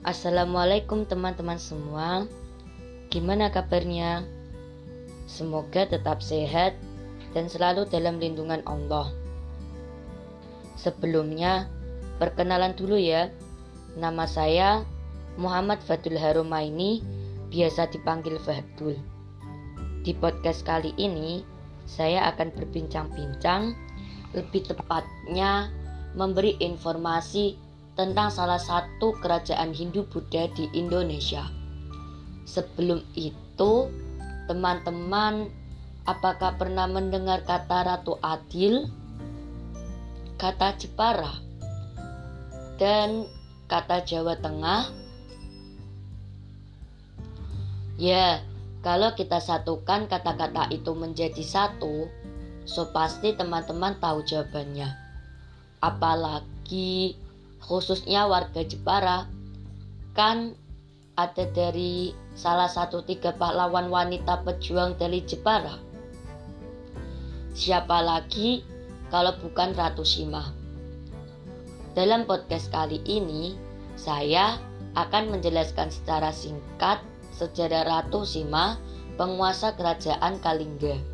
Assalamualaikum teman-teman semua. Gimana kabarnya? Semoga tetap sehat dan selalu dalam lindungan Allah. Sebelumnya, perkenalan dulu ya. Nama saya Muhammad Fadul Harumaini, biasa dipanggil Fadul. Di podcast kali ini, saya akan berbincang-bincang, lebih tepatnya memberi informasi tentang salah satu kerajaan Hindu-Buddha di Indonesia. Sebelum itu, teman-teman, apakah pernah mendengar kata Ratu Adil, kata Jepara, dan kata Jawa Tengah? Ya, kalau kita satukan kata-kata itu menjadi satu, so pasti teman-teman tahu jawabannya. Apalagi khususnya warga Jepara, kan ada dari salah satu tiga pahlawan wanita pejuang dari Jepara. Siapa lagi kalau bukan Ratu Shima? Dalam podcast kali ini, saya akan menjelaskan secara singkat sejarah Ratu Sima, penguasa kerajaan Kalingga.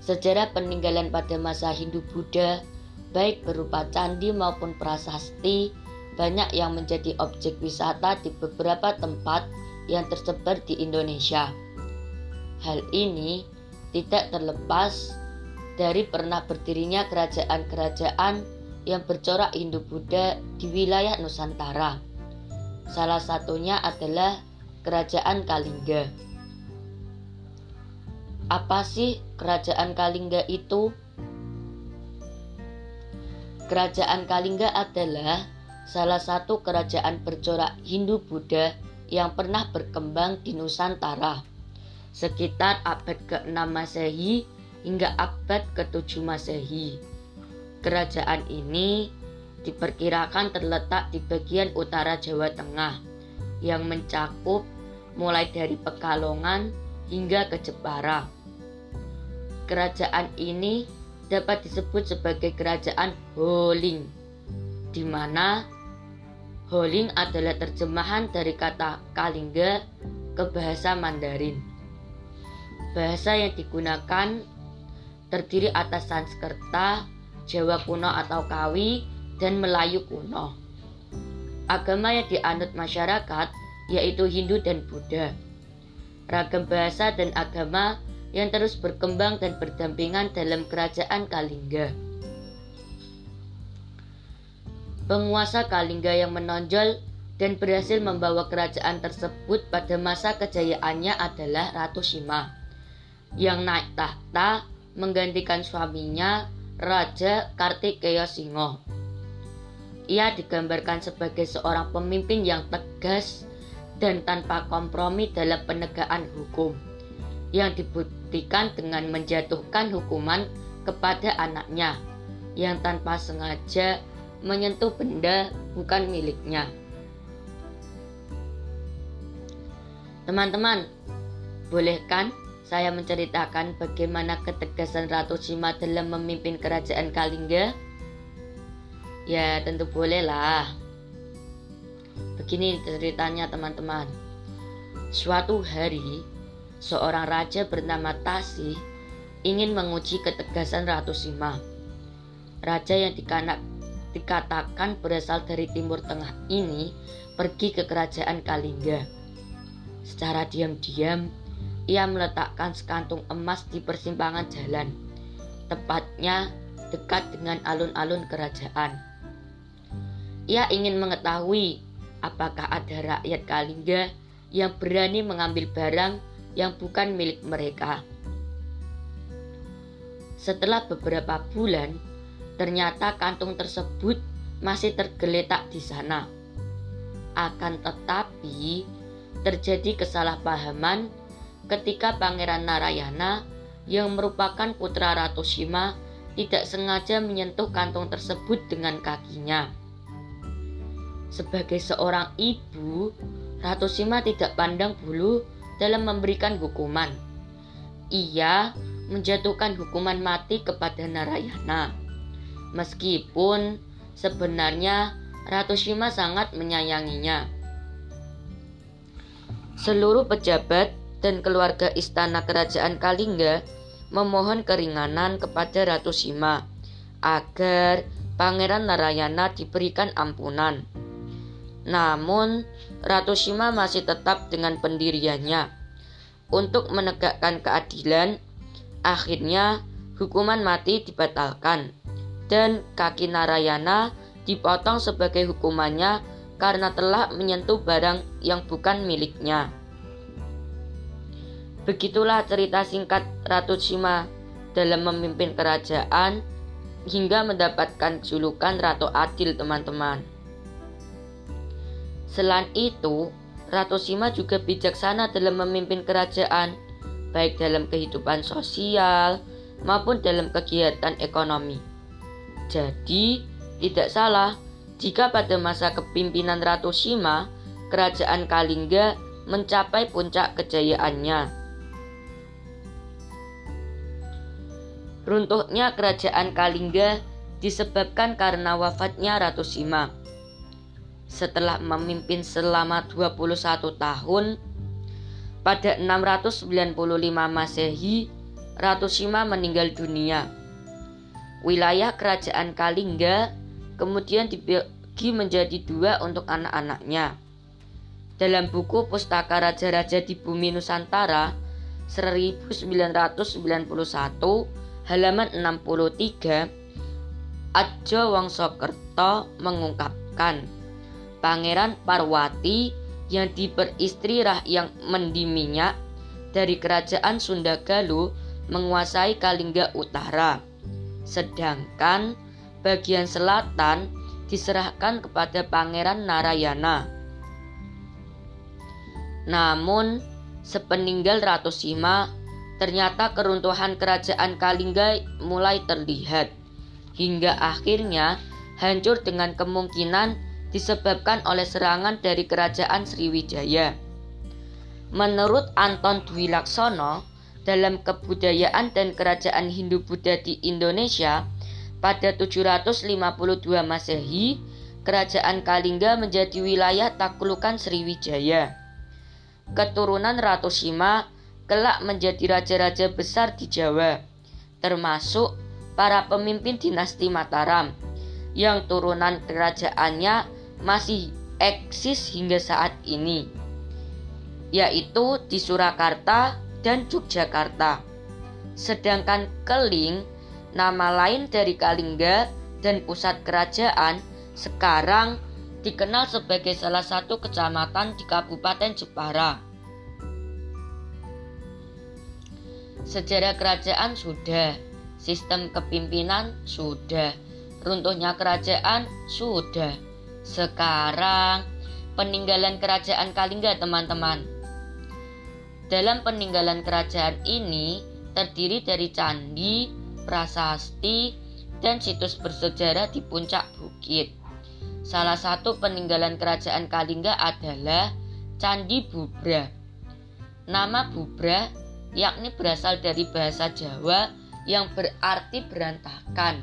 Sejarah peninggalan pada masa Hindu-Buddha, baik berupa candi maupun prasasti, banyak yang menjadi objek wisata di beberapa tempat yang tersebar di Indonesia. Hal ini tidak terlepas dari pernah berdirinya kerajaan-kerajaan yang bercorak Hindu-Buddha di wilayah Nusantara. Salah satunya adalah Kerajaan Kalingga. Apa sih Kerajaan Kalingga itu? Kerajaan Kalingga adalah salah satu kerajaan bercorak Hindu-Buddha yang pernah berkembang di Nusantara sekitar abad ke-6 Masehi hingga abad ke-7 Masehi. Kerajaan ini diperkirakan terletak di bagian utara Jawa Tengah yang mencakup mulai dari Pekalongan hingga ke Jepara. Kerajaan ini dapat disebut sebagai kerajaan Holing, di mana Holing adalah terjemahan dari kata Kalingga ke bahasa Mandarin. Bahasa yang digunakan terdiri atas Sanskerta, Jawa kuno atau Kawi, dan Melayu kuno. Agama yang dianut masyarakat yaitu Hindu dan Buddha. Ragam bahasa dan agama yang terus berkembang dan berdampingan dalam kerajaan Kalingga. Penguasa Kalingga yang menonjol dan berhasil membawa kerajaan tersebut pada masa kejayaannya adalah Ratu Shima yang naik tahta menggantikan suaminya Raja Kartikeya Singo. Ia digambarkan sebagai seorang pemimpin yang tegas dan tanpa kompromi dalam penegakan hukum yang dibuktikan dengan menjatuhkan hukuman kepada anaknya yang tanpa sengaja menyentuh benda bukan miliknya. Teman-teman, boleh kan saya menceritakan bagaimana ketegasan Ratu Sima dalam memimpin kerajaan Kalingga? Ya, tentu bolehlah. Begini ceritanya teman-teman. Suatu hari, seorang raja bernama Tasi ingin menguji ketegasan Ratu Sima. Raja yang dikanak, dikatakan berasal dari Timur Tengah ini pergi ke kerajaan Kalingga. Secara diam-diam, ia meletakkan sekantung emas di persimpangan jalan, tepatnya dekat dengan alun-alun kerajaan. Ia ingin mengetahui apakah ada rakyat Kalingga yang berani mengambil barang yang bukan milik mereka. Setelah beberapa bulan, ternyata kantung tersebut masih tergeletak di sana. Akan tetapi, terjadi kesalahpahaman ketika Pangeran Narayana yang merupakan putra Ratu Shima tidak sengaja menyentuh kantong tersebut dengan kakinya. Sebagai seorang ibu, Ratu Sima tidak pandang bulu dalam memberikan hukuman. Ia menjatuhkan hukuman mati kepada Narayana. Meskipun Sebenarnya Ratu Shima sangat menyayanginya. Seluruh pejabat dan keluarga istana kerajaan Kalingga memohon keringanan kepada Ratu Shima agar Pangeran Narayana diberikan ampunan. Namun, Ratu Shima masih tetap dengan pendiriannya. Untuk menegakkan keadilan, akhirnya hukuman mati dibatalkan dan kaki Narayana dipotong sebagai hukumannya karena telah menyentuh barang yang bukan miliknya. Begitulah cerita singkat Ratu Shima dalam memimpin kerajaan hingga mendapatkan julukan Ratu Adil teman-teman. Selain itu, Ratu Shima juga bijaksana dalam memimpin kerajaan, baik dalam kehidupan sosial maupun dalam kegiatan ekonomi. Jadi, tidak salah jika pada masa kepimpinan Ratu Shima, kerajaan Kalingga mencapai puncak kejayaannya. Runtuhnya kerajaan Kalingga disebabkan karena wafatnya Ratu Shima. Setelah memimpin selama 21 tahun, pada 695 Masehi, Ratu Shima meninggal dunia wilayah kerajaan Kalingga kemudian dibagi menjadi dua untuk anak-anaknya. Dalam buku Pustaka Raja-Raja di Bumi Nusantara 1991 halaman 63 Ajo Wongsokerto mengungkapkan Pangeran Parwati yang diperistri yang Mendi Minyak dari kerajaan Sunda Galuh menguasai Kalingga Utara sedangkan bagian selatan diserahkan kepada Pangeran Narayana. Namun, sepeninggal Ratu Sima, ternyata keruntuhan kerajaan Kalingga mulai terlihat, hingga akhirnya hancur dengan kemungkinan disebabkan oleh serangan dari kerajaan Sriwijaya. Menurut Anton Dwi Laksono, dalam kebudayaan dan kerajaan Hindu-Buddha di Indonesia, pada 752 Masehi, kerajaan Kalingga menjadi wilayah taklukan Sriwijaya. Keturunan Ratu Sima kelak menjadi raja-raja besar di Jawa, termasuk para pemimpin dinasti Mataram, yang turunan kerajaannya masih eksis hingga saat ini, yaitu di Surakarta, dan Yogyakarta. Sedangkan Keling, nama lain dari Kalingga dan pusat kerajaan, sekarang dikenal sebagai salah satu kecamatan di Kabupaten Jepara. Sejarah kerajaan sudah, sistem kepimpinan sudah, runtuhnya kerajaan sudah. Sekarang peninggalan kerajaan Kalingga teman-teman dalam peninggalan kerajaan ini terdiri dari candi, prasasti, dan situs bersejarah di puncak bukit. Salah satu peninggalan kerajaan Kalingga adalah Candi Bubra. Nama Bubra yakni berasal dari bahasa Jawa yang berarti berantakan,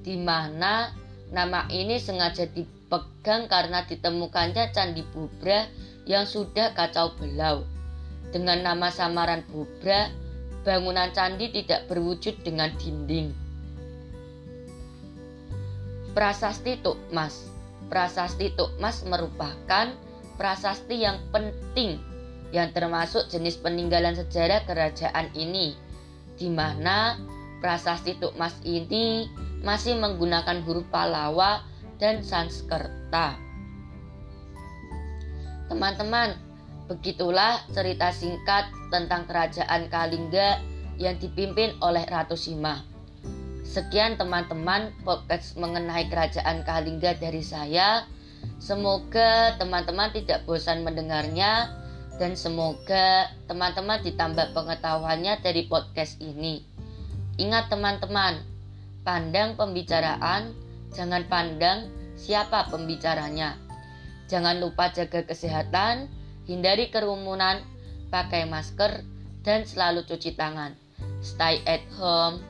di mana nama ini sengaja dipegang karena ditemukannya Candi Bubra yang sudah kacau belau. Dengan nama samaran Bubra, bangunan candi tidak berwujud dengan dinding. Prasasti Tukmas Prasasti Tukmas merupakan prasasti yang penting yang termasuk jenis peninggalan sejarah kerajaan ini, di mana prasasti Tukmas ini masih menggunakan huruf Palawa dan Sanskerta. Teman-teman, Begitulah cerita singkat tentang kerajaan Kalingga yang dipimpin oleh Ratu Sima. Sekian teman-teman podcast mengenai kerajaan Kalingga dari saya. Semoga teman-teman tidak bosan mendengarnya dan semoga teman-teman ditambah pengetahuannya dari podcast ini. Ingat teman-teman, pandang pembicaraan, jangan pandang siapa pembicaranya. Jangan lupa jaga kesehatan, hindari kerumunan, pakai masker, dan selalu cuci tangan. Stay at home.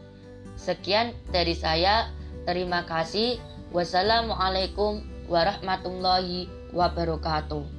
Sekian dari saya. Terima kasih. Wassalamualaikum warahmatullahi wabarakatuh.